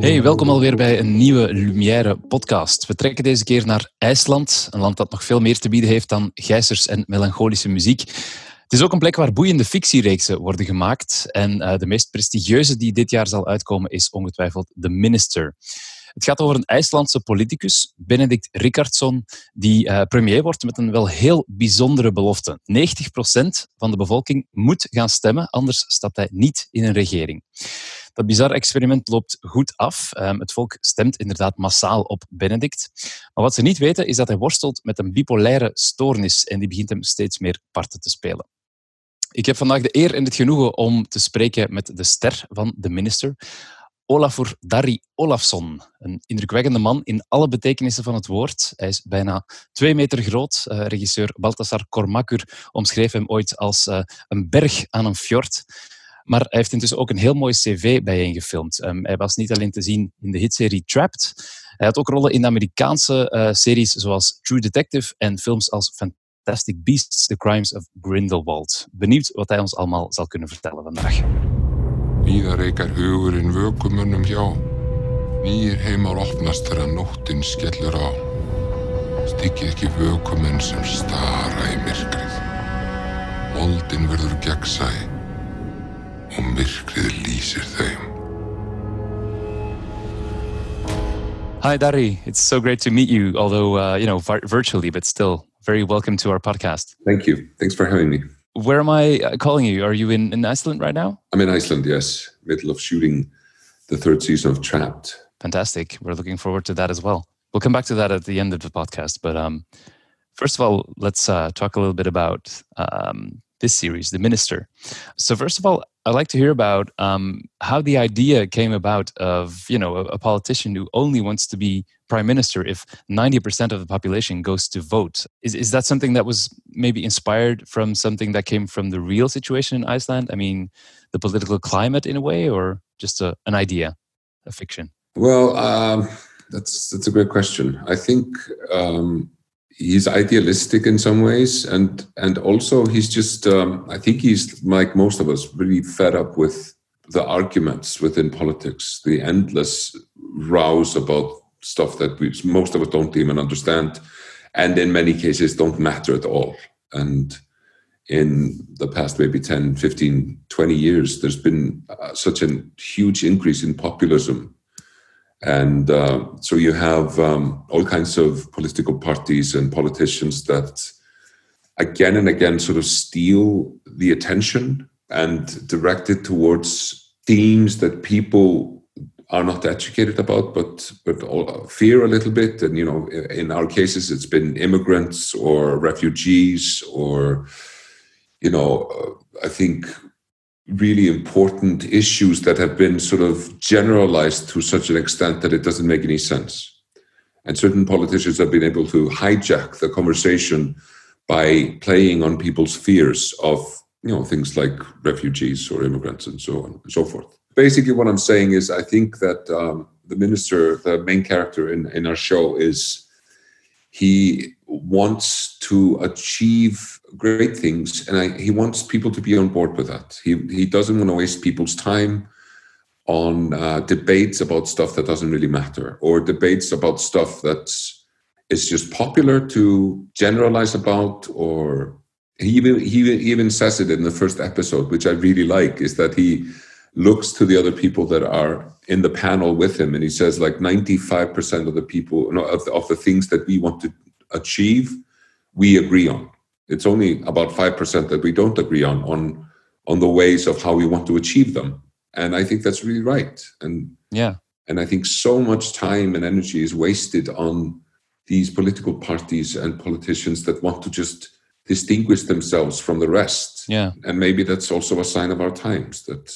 Hey, welkom alweer bij een nieuwe Lumière podcast. We trekken deze keer naar IJsland, een land dat nog veel meer te bieden heeft dan gijzers en melancholische muziek. Het is ook een plek waar boeiende fictiereeksen worden gemaakt. En uh, de meest prestigieuze die dit jaar zal uitkomen is ongetwijfeld The Minister. Het gaat over een IJslandse politicus, Benedict Rickardsson, die uh, premier wordt met een wel heel bijzondere belofte. 90% van de bevolking moet gaan stemmen, anders stapt hij niet in een regering. Dat bizarre experiment loopt goed af. Um, het volk stemt inderdaad massaal op Benedict. Maar wat ze niet weten is dat hij worstelt met een bipolaire stoornis en die begint hem steeds meer parten te spelen. Ik heb vandaag de eer en het genoegen om te spreken met de ster van de minister, Olafur Dari Olafsson. Een indrukwekkende man in alle betekenissen van het woord. Hij is bijna twee meter groot. Uh, regisseur Baltasar Kormakur omschreef hem ooit als uh, een berg aan een fjord. Maar hij heeft intussen ook een heel mooi cv bijeengefilmd. Um, hij was niet alleen te zien in de hitserie Trapped. Hij had ook rollen in de Amerikaanse uh, series zoals True Detective en films als Fantastic Beasts, The Crimes of Grindelwald. Benieuwd wat hij ons allemaal zal kunnen vertellen vandaag. Víða reykar hugurinn vökumönnum hjá. Nýjir heimar opnast þegar nóttin skellur á. Styggið ekki vökumenn sem stara í myrkrið. Moldin verður gegnsæ og myrkrið lýsir þeim. Hi, Darri. It's so great to meet you, although, uh, you know, virtually, but still very welcome to our podcast. Thank you. Thanks for having me. Where am I uh, calling you? Are you in, in Iceland right now? I'm in Iceland, yes. Middle of shooting the third season of Trapped. Fantastic. We're looking forward to that as well. We'll come back to that at the end of the podcast. But um, first of all, let's uh, talk a little bit about um, this series, The Minister. So, first of all, I'd like to hear about um, how the idea came about of you know a, a, politician who only wants to be prime minister if 90% of the population goes to vote. Is, is that something that was maybe inspired from something that came from the real situation in Iceland? I mean, the political climate in a way, or just a, an idea, a fiction? Well, um, that's that's a great question. I think um, he's idealistic in some ways and and also he's just um, i think he's like most of us really fed up with the arguments within politics the endless rows about stuff that we most of us don't even understand and in many cases don't matter at all. And in the past maybe 10 15 20 years there's been uh, such a huge increase in populism and uh, so you have um, all kinds of political parties and politicians that again and again sort of steal the attention and direct it towards themes that people are not educated about, but but fear a little bit. And you know, in our cases, it's been immigrants or refugees, or you know, uh, I think really important issues that have been sort of generalized to such an extent that it doesn't make any sense. And certain politicians have been able to hijack the conversation by playing on people's fears of you know things like refugees or immigrants and so on and so forth. Basically, what I'm saying is, I think that um, the minister, the main character in, in our show, is he wants to achieve great things, and I, he wants people to be on board with that. He he doesn't want to waste people's time on uh, debates about stuff that doesn't really matter, or debates about stuff that's is just popular to generalize about, or he even he even says it in the first episode, which I really like, is that he looks to the other people that are in the panel with him, and he says like ninety five percent of the people, no, of, of the things that we want to achieve, we agree on. It's only about 5% that we don't agree on on on the ways of how we want to achieve them. And i think that's really right. And yeah. and i think so much time and energy is wasted on these political parties and politicians that want to just distinguish themselves from the rest. Yeah. And maybe that's also a sign of our times that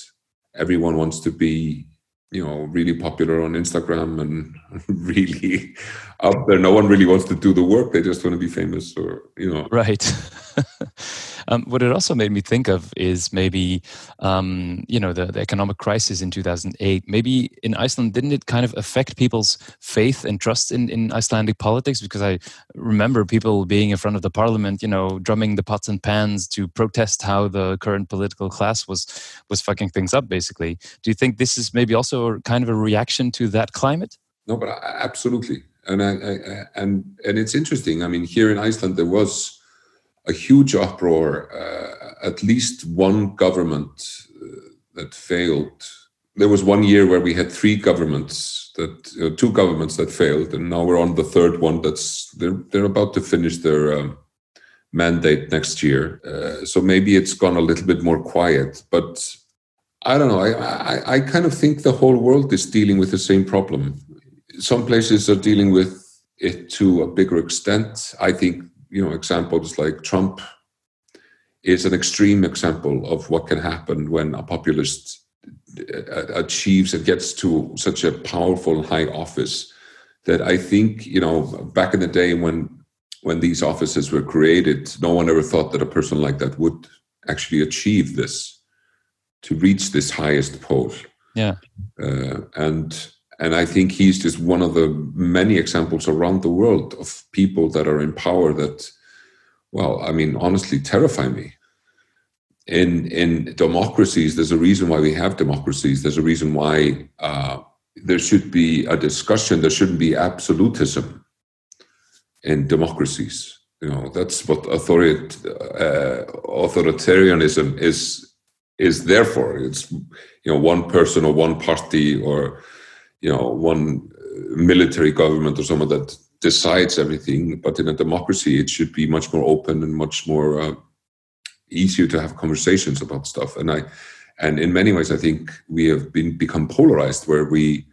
everyone wants to be you know really popular on instagram and really up there. No one really wants to do the work. They just want to be famous or you know. Right Um, what it also made me think of is maybe, um, you know, the, the economic crisis in 2008. Maybe in Iceland, didn't it kind of affect people's faith and trust in, in Icelandic politics? Because I remember people being in front of the parliament, you know, drumming the pots and pans to protest how the current political class was was fucking things up, basically. Do you think this is maybe also kind of a reaction to that climate? No, but absolutely and I, I, and and it's interesting. I mean, here in Iceland, there was a huge uproar. Uh, at least one government uh, that failed. There was one year where we had three governments that uh, two governments that failed, and now we're on the third one. That's they're they're about to finish their um, mandate next year. Uh, so maybe it's gone a little bit more quiet, but. I don't know. I, I, I kind of think the whole world is dealing with the same problem some places are dealing with it to a bigger extent. I think, you know, examples like Trump is an extreme example of what can happen when a populist uh, achieves and gets to such a powerful high office that I think, you know, back in the day when when these offices were created, no one ever thought that a person like that would actually achieve this to reach this highest pole. Yeah. Uh, and and I think he's just one of the many examples around the world of people that are in power that, well, I mean, honestly, terrify me. In in democracies, there's a reason why we have democracies. There's a reason why uh, there should be a discussion. There shouldn't be absolutism in democracies. You know, that's what uh, authoritarianism is is there for. It's you know one person or one party or you know one military government or someone that decides everything but in a democracy it should be much more open and much more uh, easier to have conversations about stuff and i and in many ways i think we have been become polarized where we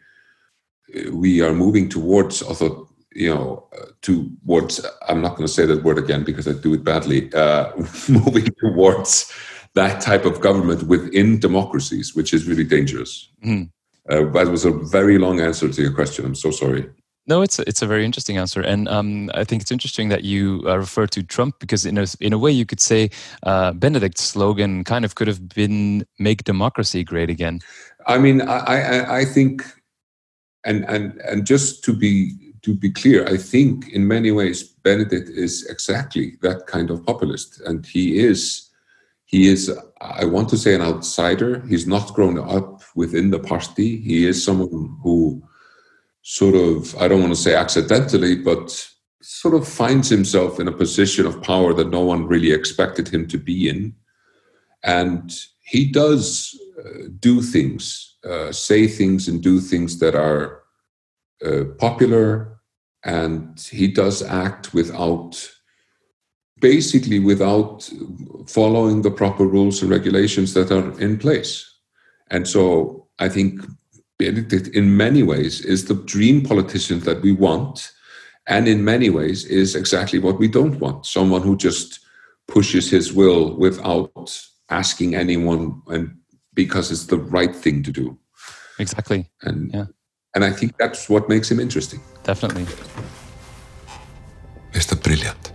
we are moving towards although you know uh, towards i'm not going to say that word again because i do it badly uh, moving towards that type of government within democracies which is really dangerous mm. Uh, that was a very long answer to your question. I'm so sorry. No, it's a, it's a very interesting answer, and um, I think it's interesting that you uh, refer to Trump because in a in a way you could say uh, Benedikt's slogan kind of could have been "Make democracy great again." I mean, I I, I think, and and and just to be to be clear, I think in many ways Benedikt is exactly that kind of populist, and he is he is I want to say an outsider. He's not grown up within the party. He is someone who sort of, I don't want to say accidentally, but sort of finds himself in a position of power that no one really expected him to be in. And he does uh, do things, uh, say things, and do things that are uh, popular. And he does act without basically without following the proper rules and regulations that are in place. And so I think Benedikt, in many ways, is the dream politician that we want. And in many ways, is exactly what we don't want someone who just pushes his will without asking anyone and because it's the right thing to do. Exactly. And yeah. and I think that's what makes him interesting. Definitely. Mr. Brilliant.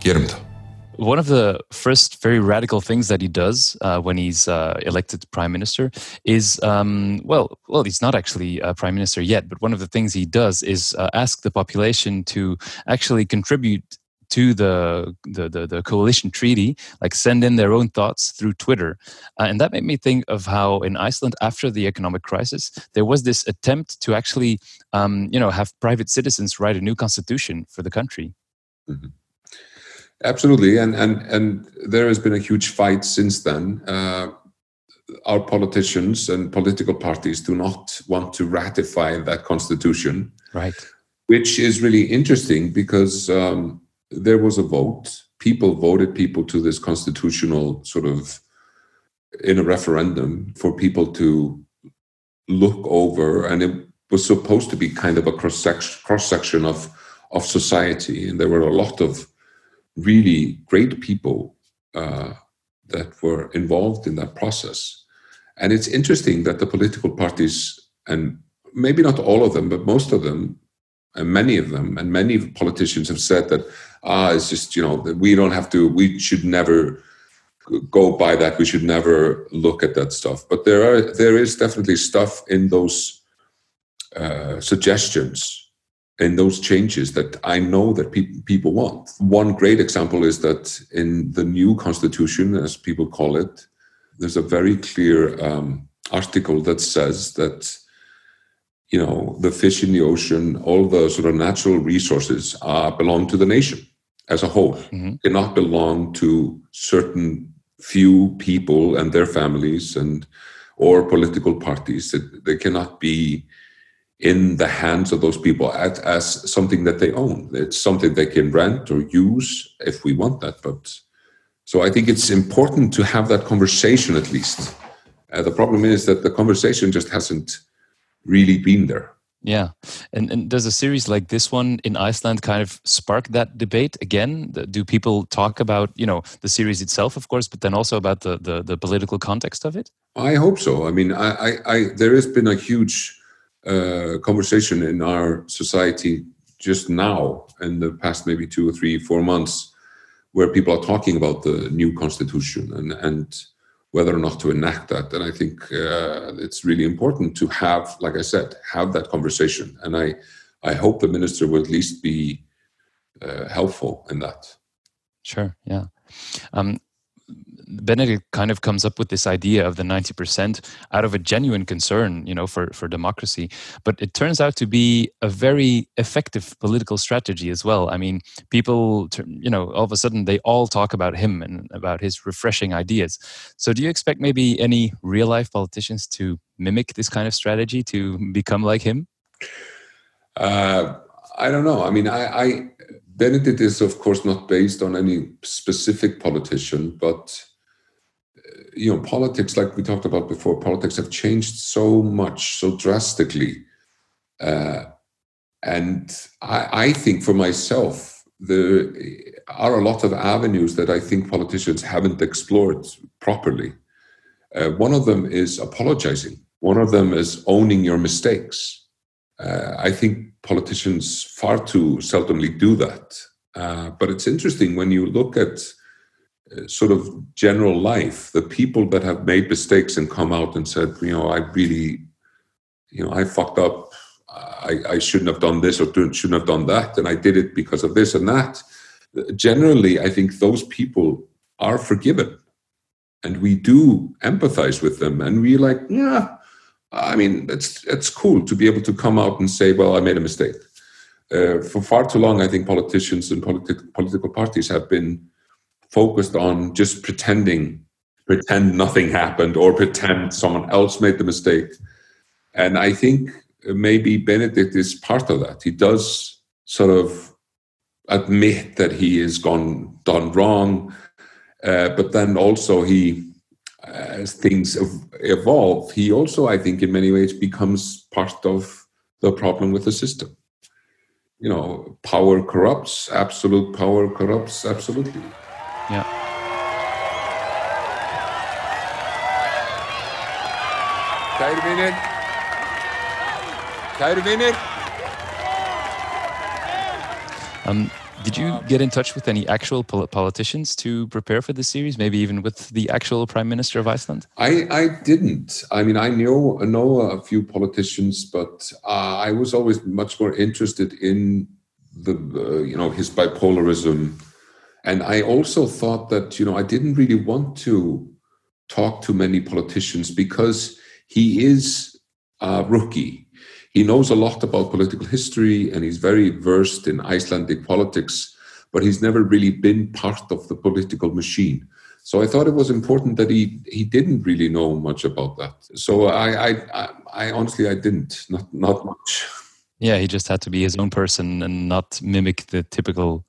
Gerum það. One of the first very radical things that he does uh, when he's uh, elected prime minister is, um, well, well, he's not actually a prime minister yet, but one of the things he does is uh, ask the population to actually contribute to the, the, the the coalition treaty, like send in their own thoughts through Twitter, uh, and that made me think of how in Iceland after the economic crisis there was this attempt to actually, um, you know, have private citizens write a new constitution for the country. Mm-hmm. Absolutely, and and and there has been a huge fight since then. Uh, our politicians and political parties do not want to ratify that constitution, right? Which is really interesting because um, there was a vote. People voted people to this constitutional sort of in a referendum for people to look over, and it was supposed to be kind of a cross section cross section of of society, and there were a lot of really great people uh, that were involved in that process. And it's interesting that the political parties, and maybe not all of them, but most of them, and many of them, and many politicians have said that, ah, it's just, you know, that we don't have to, we should never go by that. We should never look at that stuff. But there are, there is definitely stuff in those uh, suggestions in those changes that I know that pe- people want. One great example is that in the new constitution, as people call it, there's a very clear um, article that says that you know the fish in the ocean, all the sort of natural resources are belong to the nation as a whole. Mm-hmm. Cannot belong to certain few people and their families and or political parties. That they cannot be in the hands of those people as, as something that they own. It's something they can rent or use if we want that. But so I think it's important to have that conversation at least. Uh, the problem is that the conversation just hasn't really been there. Yeah, and and does a series like this one in Iceland kind of spark that debate again? Do people talk about you know the series itself, of course, but then also about the the, the political context of it? I hope so. I mean, I, I, I there has been a huge uh, conversation in our society just now in the past maybe two or three four months where people are talking about the new constitution and and whether or not to enact that. And i think uh, it's really important to have like i said have that conversation. And i i hope the minister will at least be uh, helpful in that. Sure yeah. Um, Benedikt kind of comes up with this idea of the 90% out of a genuine concern, you know, for, for democracy. But it turns out to be a very effective political strategy as well. I mean, people, you know, all of a sudden they all talk about him and about his refreshing ideas. So do you expect maybe any real life politicians to mimic this kind of strategy to become like him? Uh, I don't know. I mean, I, I Benedikt is, of course, not based on any specific politician, but you know, politics, like we talked about before, politics have changed so much, so drastically. Uh, and I, I, think for myself, there are a lot of avenues that I think politicians haven't explored properly. Uh, one of them is apologizing. One of them is owning your mistakes. Uh, I think politicians far too seldomly do that. Uh, but it's interesting when you look at sort of general life, the people that have made mistakes and come out and said, you know, I really, you know, I fucked up. I, I shouldn't have done this or shouldn't have done that, and I did it because of this and that. Generally, I think those people are forgiven, and we do empathize with them, and we like, yeah. I mean, it's it's cool to be able to come out and say, well, I made a mistake. Uh, for far too long, I think politicians and politi- political parties have been focused on just pretending, pretend nothing happened or pretend someone else made the mistake. And I think maybe Benedikt is part of that. He does sort of admit that he has gone done wrong, uh, but then also he, as things evolve, he also, I think, in many ways becomes part of the problem with the system. You know, power corrupts, absolute power corrupts absolutely. Ja. Kære venner. Kære venner. Um, did you get in touch with any actual politicians to prepare for the series? Maybe even with the actual Prime Minister of Iceland? I, I didn't. I mean, I know know a few politicians, but uh, I was always much more interested in the uh, you know his bipolarism and I also thought that, you know, I didn't really want to talk to many politicians because he is a rookie. He knows a lot about political history and he's very versed in Icelandic politics, but he's never really been part of the political machine. So I thought it was important that he he didn't really know much about that. So I I, I, I honestly I didn't not not much. Yeah, he just had to be his own person and not mimic the typical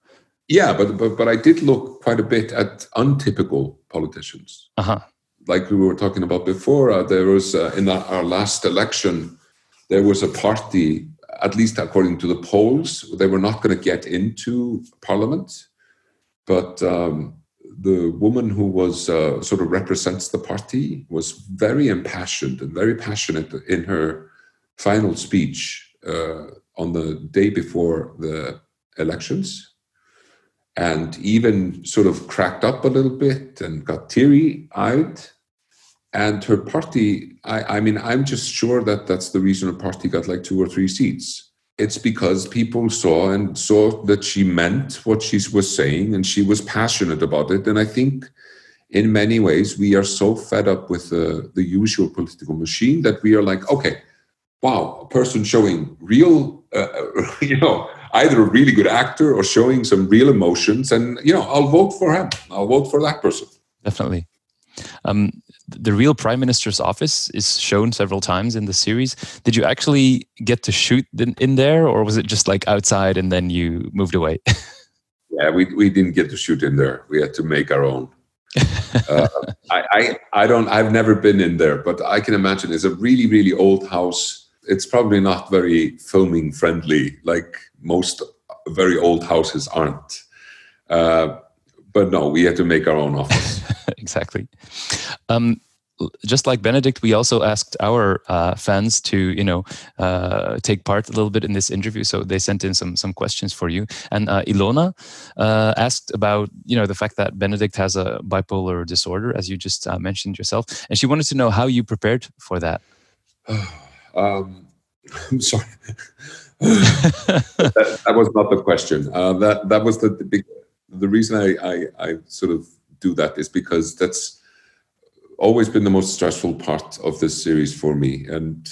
yeah, but, but but I did look quite a bit at untypical politicians. Uh-huh. Like we were talking about before, uh, there was uh, in our last election, there was a party, at least according to the polls, they were not going to get into parliament, but um, the woman who was uh, sort of represents the party was very impassioned and very passionate in her final speech, uh, on the day before the elections and even sort of cracked up a little bit and got teary eyed. And her party, I, I mean, I'm just sure that that's the reason her party got like two or three seats. It's because people saw and saw that she meant what she was saying and she was passionate about it. And I think in many ways we are so fed up with the, the usual political machine that we are like, okay, wow, a person showing real, uh, you know, either a really good actor or showing some real emotions, and you know, I'll vote for him. I'll vote for that person. Definitely. Um, the real prime minister's office is shown several times in the series. Did you actually get to shoot in, there, or was it just like outside and then you moved away? yeah, we we didn't get to shoot in there. We had to make our own. uh, I, I I don't. I've never been in there, but I can imagine it's a really really old house it's probably not very filming friendly, like most very old houses aren't. Uh, but no, we had to make our own office. exactly. Um, just like Benedikt, we also asked our uh, fans to, you know, uh, take part a little bit in this interview. So they sent in some some questions for you. And uh, Ilona uh, asked about, you know, the fact that Benedikt has a bipolar disorder, as you just uh, mentioned yourself, and she wanted to know how you prepared for that. Um, I'm sorry. that, that, was not the question. Uh, that that was the, the big. The reason I, I I sort of do that is because that's always been the most stressful part of this series for me. And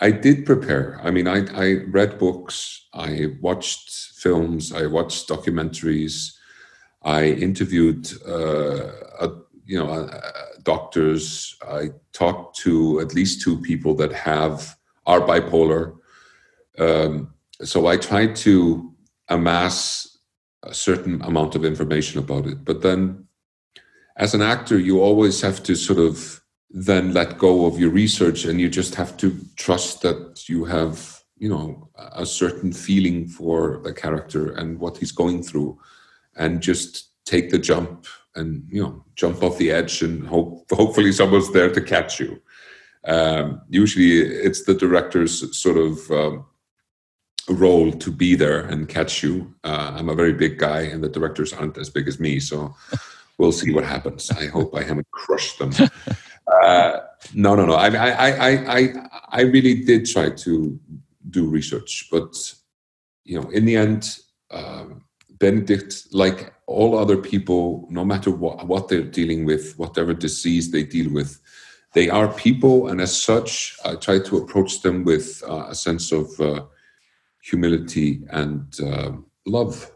I did prepare. I mean, I I read books, I watched films, I watched documentaries, I interviewed uh, a, you know uh, doctors. I talked to at least two people that have are bipolar. Um, so I tried to amass a certain amount of information about it. But then, as an actor, you always have to sort of then let go of your research and you just have to trust that you have, you know, a certain feeling for the character and what he's going through and just take the jump and, you know, jump off the edge and hope hopefully someone's there to catch you. Um, usually, it's the director's sort of um, role to be there and catch you. Uh, I'm a very big guy, and the directors aren't as big as me, so we'll see what happens. I hope I haven't crushed them. Uh, no, no, no. I, I, I, I, I really did try to do research, but you know, in the end, um, Benedikt, like all other people, no matter what, what they're dealing with, whatever disease they deal with, they are people, and as such, I try to approach them with uh, a sense of uh, humility and uh, love.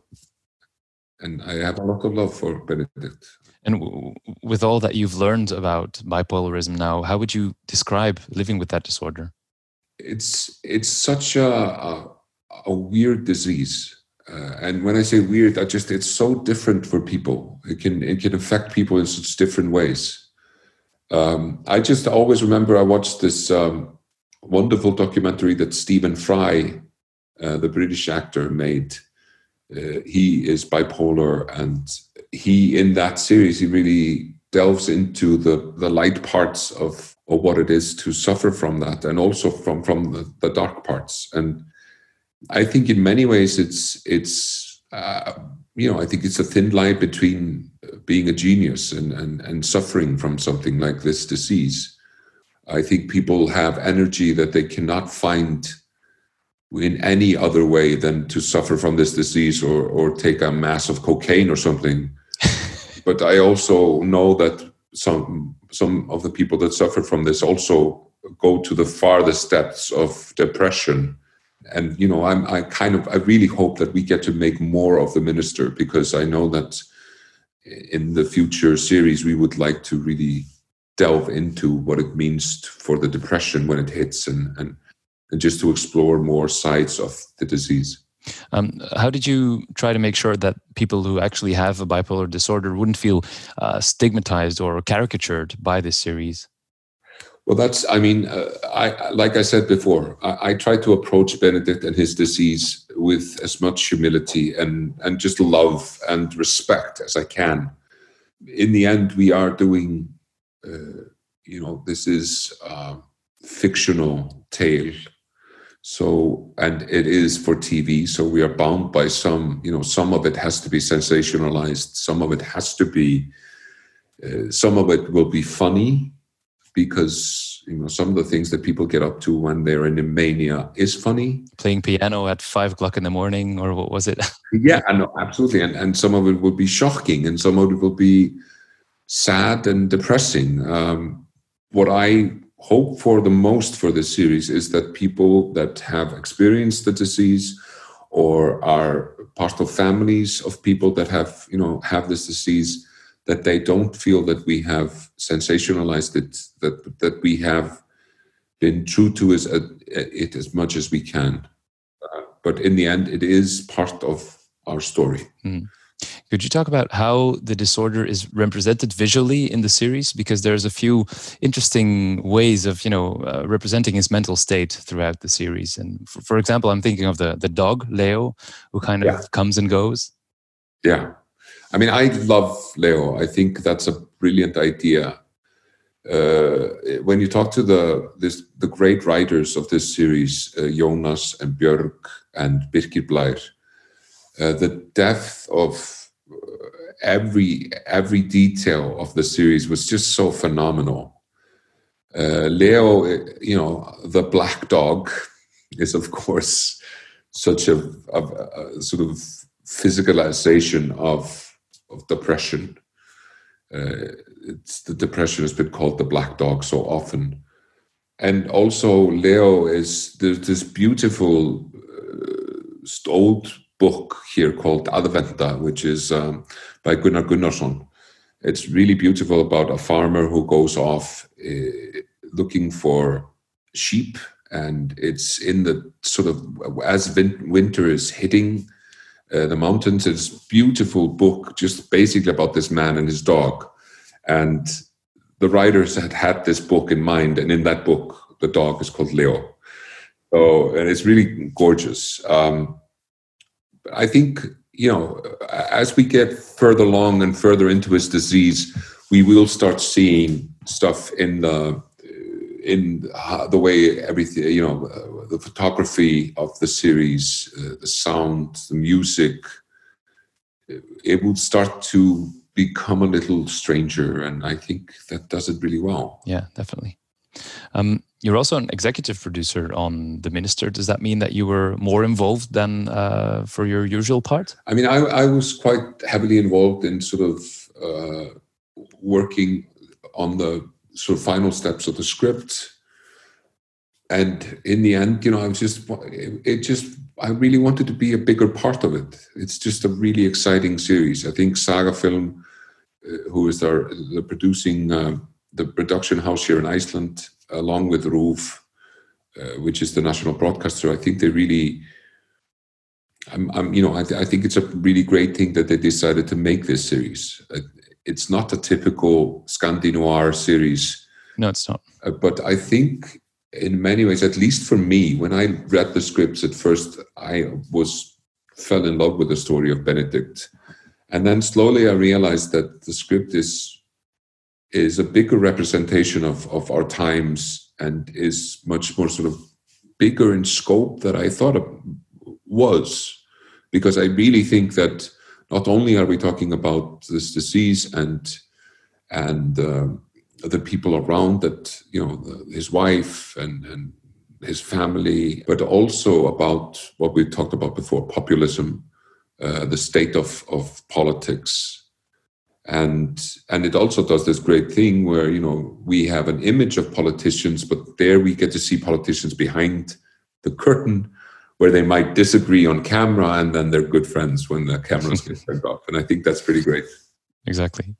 And I have a lot of love for Benedikt. And w- with all that you've learned about bipolarism now, how would you describe living with that disorder? It's it's such a a, a weird disease. Uh, and when I say weird, I just it's so different for people. It can it can affect people in such different ways um, I just always remember I watched this um, wonderful documentary that Stephen Fry, uh, the British actor, made. Uh, he is bipolar, and he in that series he really delves into the the light parts of of what it is to suffer from that, and also from from the, the dark parts. And I think in many ways it's it's uh, you know I think it's a thin line between being a genius and, and, and suffering from something like this disease. I think people have energy that they cannot find in any other way than to suffer from this disease or, or take a mass of cocaine or something. but I also know that some some of the people that suffer from this also go to the farthest depths of depression. And you know, I'm I kind of I really hope that we get to make more of the minister because I know that in the future series, we would like to really delve into what it means for the depression when it hits and, and, and just to explore more sides of the disease. Um, how did you try to make sure that people who actually have a bipolar disorder wouldn't feel uh, stigmatized or caricatured by this series? Well, that's, I mean, uh, I, like I said before, I, I try to approach Benedikt and his disease with as much humility and, and just love and respect as I can. In the end, we are doing, uh, you know, this is a fictional tale. So, and it is for TV. So we are bound by some, you know, some of it has to be sensationalized. Some of it has to be, uh, some of it will be funny because, you know, some of the things that people get up to when they're in a mania is funny. Playing piano at five o'clock in the morning, or what was it? yeah, no, absolutely. And, and some of it will be shocking and some of it will be sad and depressing. Um, what I hope for the most for this series is that people that have experienced the disease or are part of families of people that have you know have this disease that they don't feel that we have sensationalized it that that we have been true to it, it as much as we can uh, but in the end it is part of our story mm. Could you talk about how the disorder is represented visually in the series? Because there's a few interesting ways of, you know, uh, representing his mental state throughout the series. And for, for, example, I'm thinking of the the dog Leo, who kind of yeah. comes and goes. Yeah, I mean, I love Leo. I think that's a brilliant idea. Uh, when you talk to the this, the great writers of this series, uh, Jonas and Björg and Birkir Blær, uh, the depth of uh, every every detail of the series was just so phenomenal. Uh, Leo, you know, the black dog is of course such a, a, a sort of physicalization of of depression. Uh, it's the depression has been called the black dog so often, and also Leo is there's this beautiful uh, old book here called Aðventa, which is um, by Gunnar Gunnarsson. It's really beautiful about a farmer who goes off uh, looking for sheep, and it's in the sort of as winter is hitting uh, the mountains. It's beautiful book, just basically about this man and his dog, and the writers had had this book in mind, and in that book, the dog is called Leo. So, and it's really gorgeous. Um, I think you know as we get further along and further into his disease, we will start seeing stuff in the in the way everything you know uh, the photography of the series, uh, the sound, the music. It will start to become a little stranger, and I think that does it really well. Yeah, definitely. Um, you're also an executive producer on The Minister. Does that mean that you were more involved than uh, for your usual part? I mean, I, I, was quite heavily involved in sort of uh, working on the sort of final steps of the script. And in the end, you know, I was just, it just, I really wanted to be a bigger part of it. It's just a really exciting series. I think Saga Film, uh, who is our, the producing, uh, the production house here in Iceland, along with RÚV, uh, which is the national broadcaster, I think they really, I'm, I'm you know, I, th- I, think it's a really great thing that they decided to make this series. Uh, it's not a typical Scandi noir series. No, it's not. Uh, but I think, in many ways, at least for me, when I read the scripts at first, I was fell in love with the story of Benedikt, and then slowly I realized that the script is is a bigger representation of, of our times and is much more sort of bigger in scope than I thought it was. Because I really think that not only are we talking about this disease and and uh, the people around that, you know, his wife and, and his family, but also about what we talked about before populism, uh, the state of, of politics, and and it also does this great thing where you know we have an image of politicians but there we get to see politicians behind the curtain where they might disagree on camera and then they're good friends when the cameras get turned off. And i think that's pretty great. Exactly.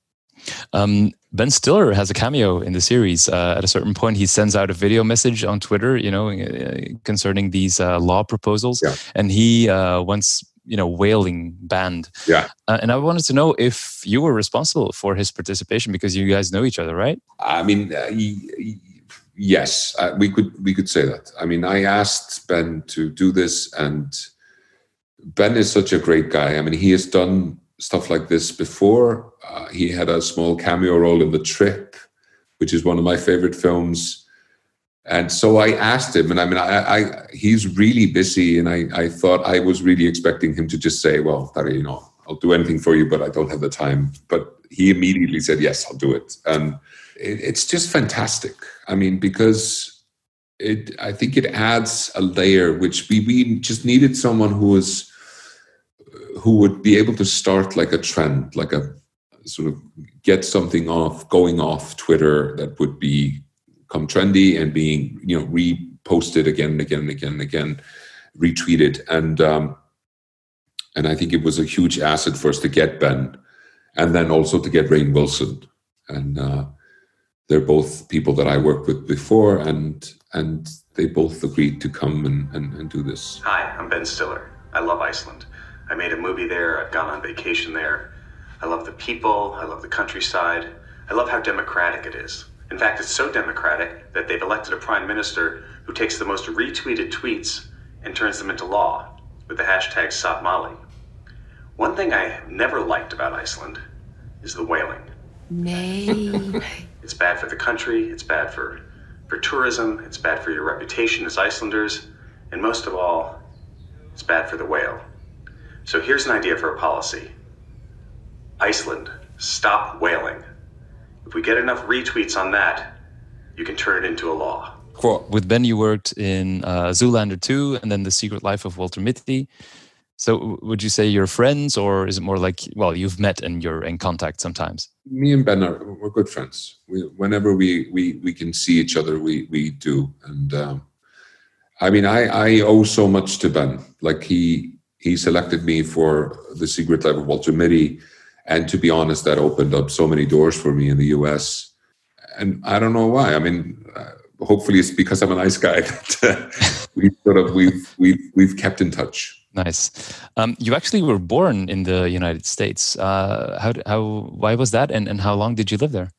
Um, ben stiller has a cameo in the series. Uh, at a certain point he sends out a video message on twitter you know uh, concerning these uh, law proposals. Yeah. and he uh, once you know whaling band. Yeah. Uh, and i wanted to know if you were responsible for his participation because you guys know each other right? I mean uh, he, he, yes uh, we could we could say that. I mean i asked ben to do this and ben is such a great guy. I mean he has done stuff like this before. Uh, he had a small cameo role in the trip which is one of my favorite films and so I asked him, and I mean, I, I he's really busy, and I, I thought I was really expecting him to just say, "Well, Darri, you know, I'll do anything for you, but I don't have the time." But he immediately said, "Yes, I'll do it," and it, it's just fantastic. I mean, because it, I think it adds a layer which we we just needed someone who was who would be able to start like a trend, like a sort of get something off, going off Twitter that would be come trendy and being you know reposted again and again and again and again, retweeted, and um, and I think it was a huge asset for us to get Ben, and then also to get Rainn Wilson, and uh, they're both people that I worked with before, and and they both agreed to come and, and, and do this. Hi, I'm Ben Stiller. I love Iceland. I made a movie there. I've gone on vacation there. I love the people. I love the countryside. I love how democratic it is. In fact, it's so democratic that they've elected a prime minister who takes the most retweeted tweets and turns them into law with the hashtag Sáttmáli. One thing I have never liked about Iceland is the whaling. Nay. It's bad for the country, it's bad for, for tourism, it's bad for your reputation as Icelanders, and most of all, it's bad for the whale. So here's an idea for a policy Iceland, stop whaling. If we get enough retweets on that, you can turn it into a law. With Ben, you worked in uh, Zoolander 2 and then The Secret Life of Walter Mitty. So, would you say you're friends, or is it more like, well, you've met and you're in contact sometimes? Me and Ben are we're good friends. We, whenever we, we we can see each other, we we do. And um, I mean, I I owe so much to Ben. Like he he selected me for The Secret Life of Walter Mitty and to be honest, that opened up so many doors for me in the US. And I don't know why. I mean, uh, hopefully it's because I'm a nice guy that uh, we sort of we've we've we've kept in touch. Nice. Um, you actually were born in the United States. Uh, how how why was that, and and how long did you live there?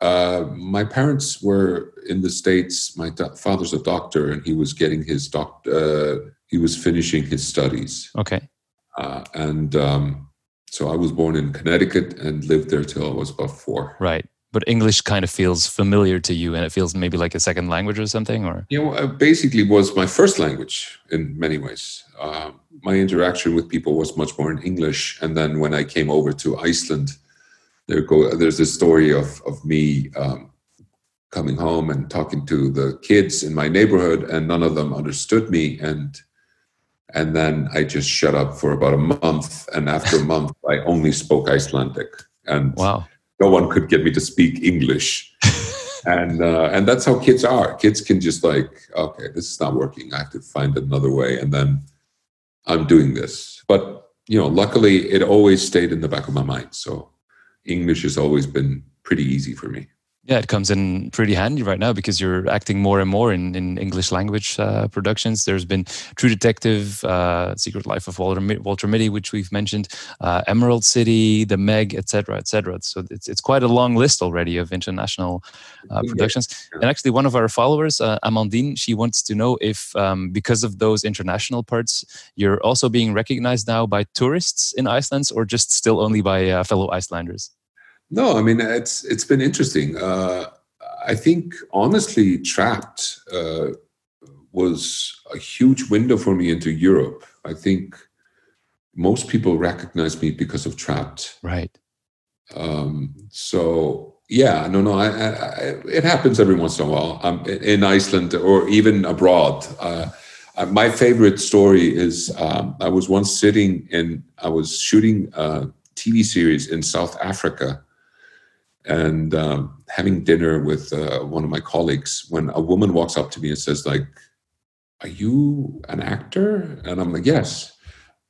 Uh, my parents were in the states. My father's a doctor, and he was getting his doc. Uh, he was finishing his studies. Okay. Uh, and um, so I was born in Connecticut and lived there till I was about four. Right. But English kind of feels familiar to you and it feels maybe like a second language or something, or? You know, basically was my first language in many ways. Uh, my interaction with people was much more in English. And then when I came over to Iceland, there go, there's this story of, of me um, coming home and talking to the kids in my neighborhood and none of them understood me. And and then I just shut up for about a month. And after a month, I only spoke Icelandic, and wow. no one could get me to speak English. and uh, and that's how kids are. Kids can just like, okay, this is not working. I have to find another way, and then I'm doing this. But you know, luckily, it always stayed in the back of my mind. So English has always been pretty easy for me. Yeah, it comes in pretty handy right now because you're acting more and more in, in English language uh, productions. There's been True Detective, uh, Secret Life of Walter, Walter Mitty, which we've mentioned, uh, Emerald City, The Meg, etc., etc. So it's it's quite a long list already of international uh, productions. Yeah. And actually, one of our followers, uh, Amandine, she wants to know if um, because of those international parts, you're also being recognized now by tourists in Iceland, or just still only by uh, fellow Icelanders. No, I mean it's it's been interesting. Uh, I think honestly, Trapped uh, was a huge window for me into Europe. I think most people recognize me because of Trapped. Right. Um, so yeah, no, no, I, I, it happens every once in a while. Um, in Iceland or even abroad. Uh, uh, my favorite story is um, I was once sitting and I was shooting a TV series in South Africa and um, having dinner with uh, one of my colleagues when a woman walks up to me and says like are you an actor? And i'm like yes.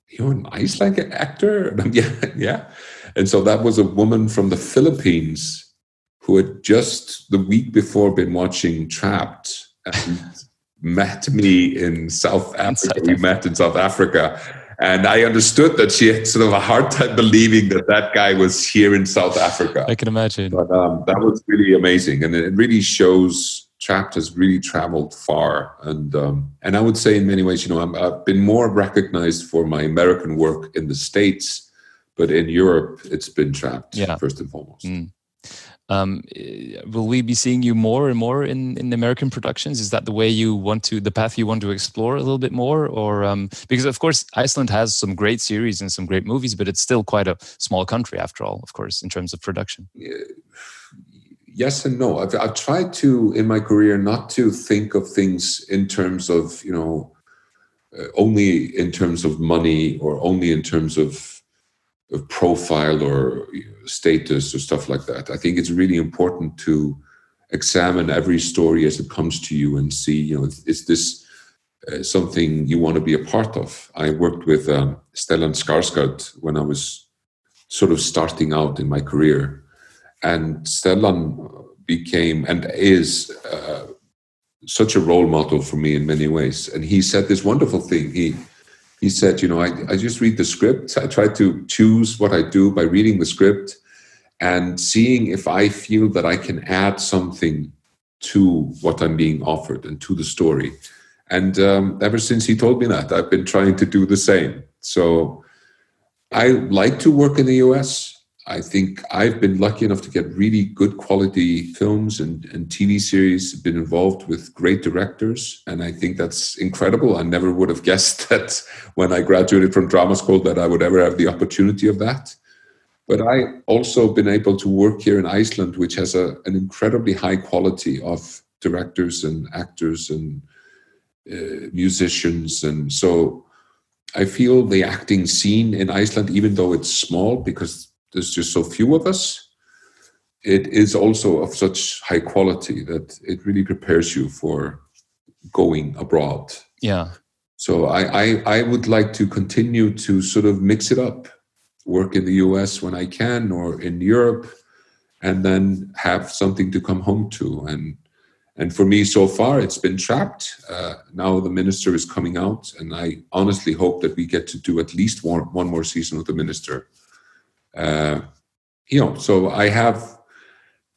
You're an Icelandic actor? And i'm yeah yeah. And so that was a woman from the philippines who had just the week before been watching trapped and met me in south africa. We met in south africa and I understood that she had sort of a hard time believing that that guy was here in South Africa. I can imagine. But um, that was really amazing. And it really shows Trapped has really traveled far. And um, and I would say in many ways, you know, i have been more recognized for my American work in the States, but in Europe, it's been Trapped yeah. first and foremost. Mm. Um, will we be seeing you more and more in, in American productions? Is that the way you want to, the path you want to explore a little bit more? Or um, because of course Iceland has some great series and some great movies, but it's still quite a small country after all, of course, in terms of production. Yes and no. I've, I've tried to in my career not to think of things in terms of you know uh, only in terms of money or only in terms of, of profile or status or stuff like that. I think it's really important to examine every story as it comes to you and see, you know, is this uh, something you want to be a part of? I worked with um, Stellan Skarsgård when I was sort of starting out in my career, and Stellan became and is uh, such a role model for me in many ways. And he said this wonderful thing. He he said, you know, I, I just read the script. I try to choose what I do by reading the script and seeing if I feel that I can add something to what I'm being offered and to the story. And um, ever since he told me that, I've been trying to do the same. So I like to work in the US. I think I've been lucky enough to get really good quality films and, and TV series, been involved with great directors. And I think that's incredible. I never would have guessed that when I graduated from drama school that I would ever have the opportunity of that. But I also been able to work here in Iceland, which has a, an incredibly high quality of directors and actors and uh, musicians. And so I feel the acting scene in Iceland, even though it's small, because there's just so few of us, it is also of such high quality that it really prepares you for going abroad. Yeah. So I, I, I would like to continue to sort of mix it up, work in the US when I can or in Europe, and then have something to come home to. And and for me, so far, it's been trapped. Uh, now the minister is coming out, and I honestly hope that we get to do at least one, one more season with the minister uh, you know, so I have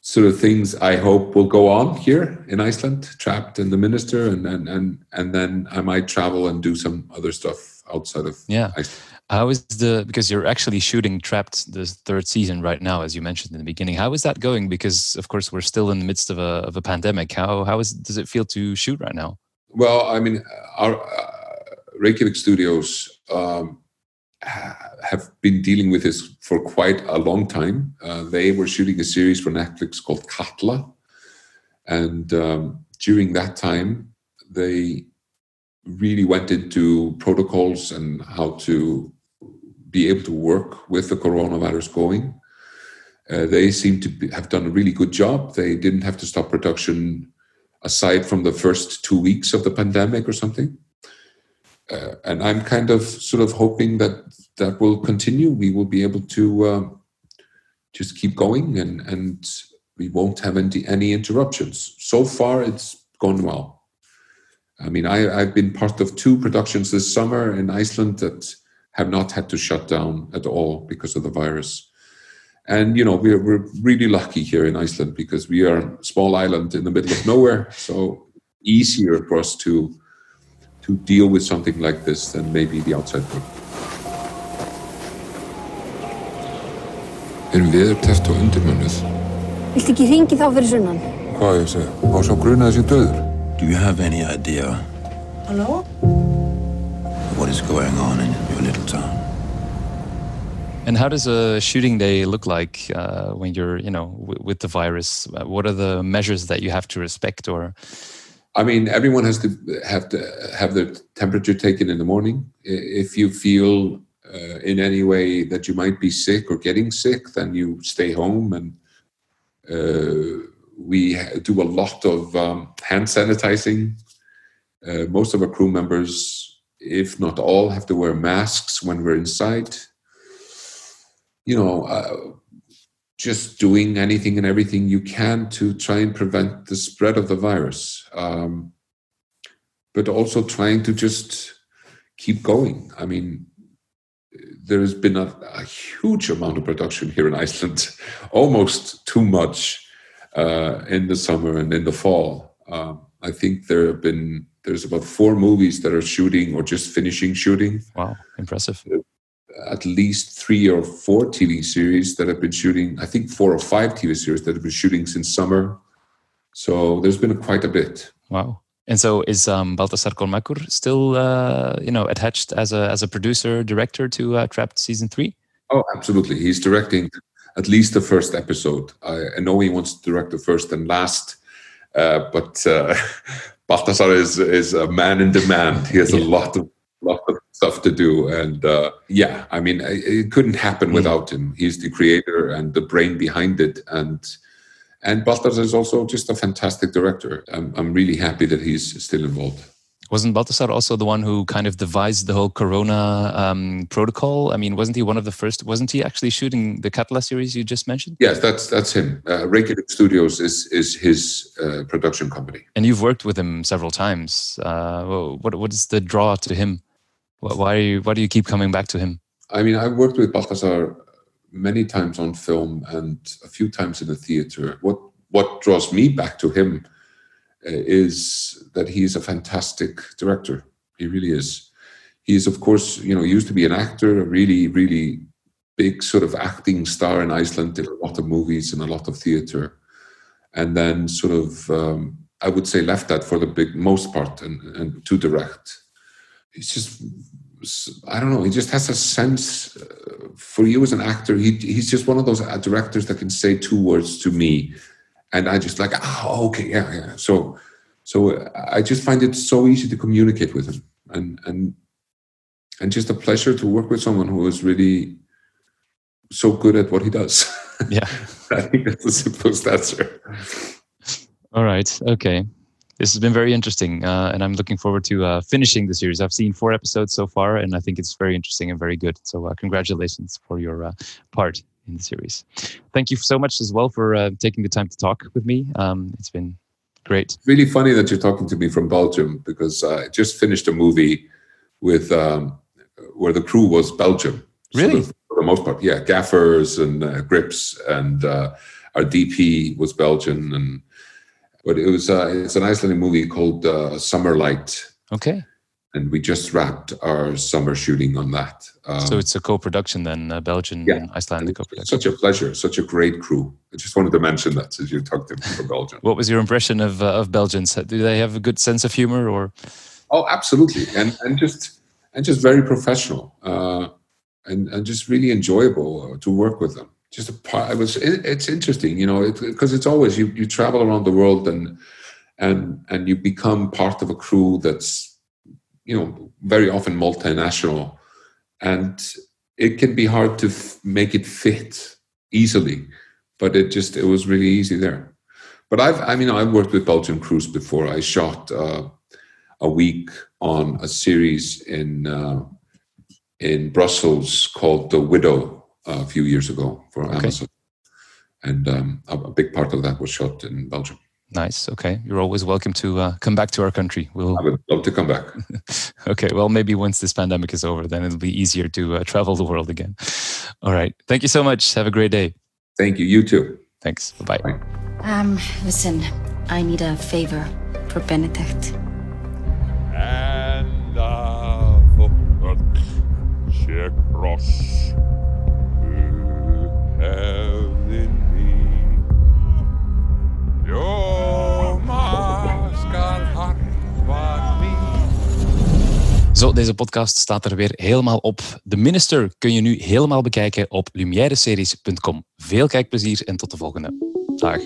sort of things I hope will go on here in Iceland, trapped in the minister, and and and and then I might travel and do some other stuff outside of yeah. Iceland. How is the because you're actually shooting Trapped the third season right now, as you mentioned in the beginning. How is that going? Because of course we're still in the midst of a of a pandemic. How how is does it feel to shoot right now? Well, I mean, our uh, Reykjavik studios um, have been dealing with this for quite a long time. Uh, they were shooting a series for Netflix called Katla, and um, during that time, they really went into protocols and how to be able to work with the coronavirus going. Uh, they seem to be, have done a really good job. They didn't have to stop production aside from the first two weeks of the pandemic or something uh, and I'm kind of sort of hoping that that will continue. We will be able to uh, just keep going, and and we won't have any any interruptions. So far, it's gone well. I mean, I, I've been part of two productions this summer in Iceland that have not had to shut down at all because of the virus. And you know, we're we're really lucky here in Iceland because we are a small island in the middle of nowhere, so easier for us to to deal with something like this than maybe the outside world. Erum við teft og undirmönnuð? Viltu ekki ringi þá fyrir sunnan? Hvað ég segja? Má sá gruna þessi döður? Do you have any idea Halló? what is going on in your little town? And how does a shooting day look like uh, when you're, you know, with the virus? What are the measures that you have to respect, or I mean, everyone has to have to have their temperature taken in the morning. If you feel uh, in any way that you might be sick or getting sick, then you stay home. And uh, we do a lot of um, hand sanitizing. Uh, most of our crew members, if not all, have to wear masks when we're inside. You know, uh, just doing anything and everything you can to try and prevent the spread of the virus, um, but also trying to just keep going. I mean, there has been a, a huge amount of production here in Iceland, almost too much uh, in the summer and in the fall. Um, I think there have been there's about four movies that are shooting or just finishing shooting. Wow, impressive! At least three or four TV series that have been shooting. I think four or five TV series that have been shooting since summer. So there's been quite a bit. Wow. And so is um, Baltasar Kormákur still, uh, you know, attached as a as a producer director to uh, Trapped season three? Oh, absolutely. He's directing at least the first episode. I, I know he wants to direct the first and last, uh, but uh, Baltasar is is a man in demand. He has yeah. a lot of lot of stuff to do, and uh, yeah, I mean, it, couldn't happen mm. without him. He's the creator and the brain behind it, and and Baltasar is also just a fantastic director. I'm, I'm really happy that he's still involved. Wasn't Baltasar also the one who kind of devised the whole Corona um, protocol? I mean, wasn't he one of the first? Wasn't he actually shooting the Katla series you just mentioned? Yes, that's that's him. Uh, Reykjavik Studios is is his uh, production company. And you've worked with him several times. Uh, what what is the draw to him? Why do you why do you keep coming back to him? I mean, I've worked with Baltasar many times on film and a few times in the theater. What what draws me back to him uh, is that he's a fantastic director. He really is. He's of course, you know, used to be an actor, a really, really big sort of acting star in Iceland, did a lot of movies and a lot of theater, and then sort of, um, I would say, left that for the big most part and, and to direct. He's just I don't know. He just has a sense uh, for you as an actor. He he's just one of those uh, directors that can say two words to me, and I just like, oh, okay, yeah, yeah. So, so uh, I just find it so easy to communicate with him, and and and just a pleasure to work with someone who is really so good at what he does. Yeah, I think that's the simplest answer. All right. Okay this has been very interesting, uh, and I'm looking forward to uh, finishing the series. I've seen four episodes so far, and I think it's very interesting and very good. So, uh, congratulations for your uh, part in the series. Thank you so much as well for uh, taking the time to talk with me. Um, it's been great. Really funny that you're talking to me from Belgium because I just finished a movie with um, where the crew was Belgium. Really, sort of, for the most part, yeah, gaffers and uh, grips, and our DP was Belgian and but it was uh, it's an Icelandic movie called uh, Summer Light. Okay. And we just wrapped our summer shooting on that. Um, so it's a co-production then, uh, Belgian yeah, and Icelandic co-production. Such a pleasure, such a great crew. I just wanted to mention that as you talked to for Belgium. what was your impression of uh, of Belgians? Do they have a good sense of humor, or? Oh, absolutely, and and just and just very professional, uh, and and just really enjoyable uh, to work with them just a part. It was. It, it's interesting, you know, because it, it's always you. You travel around the world and and and you become part of a crew that's you know very often multinational, and it can be hard to f- make it fit easily. But it just it was really easy there. But I've I mean I've worked with Belgian crews before. I shot uh, a week on a series in uh, in Brussels called The Widow a few years ago for okay. Amazon, and um, a, a, big part of that was shot in Belgium. Nice. Okay, you're always welcome to uh, come back to our country. We'll. I would love to come back. okay. Well, maybe once this pandemic is over, then it'll be easier to uh, travel the world again. All right. Thank you so much. Have a great day. Thank you. You too. Thanks. Bye bye. Um, listen, I need a favor for Benedikt. And uh, cross. Zo, deze podcast staat er weer helemaal op. The Minister kun je nu helemaal bekijken op lumiereseries.com. Veel kijkplezier en tot de volgende. Dag.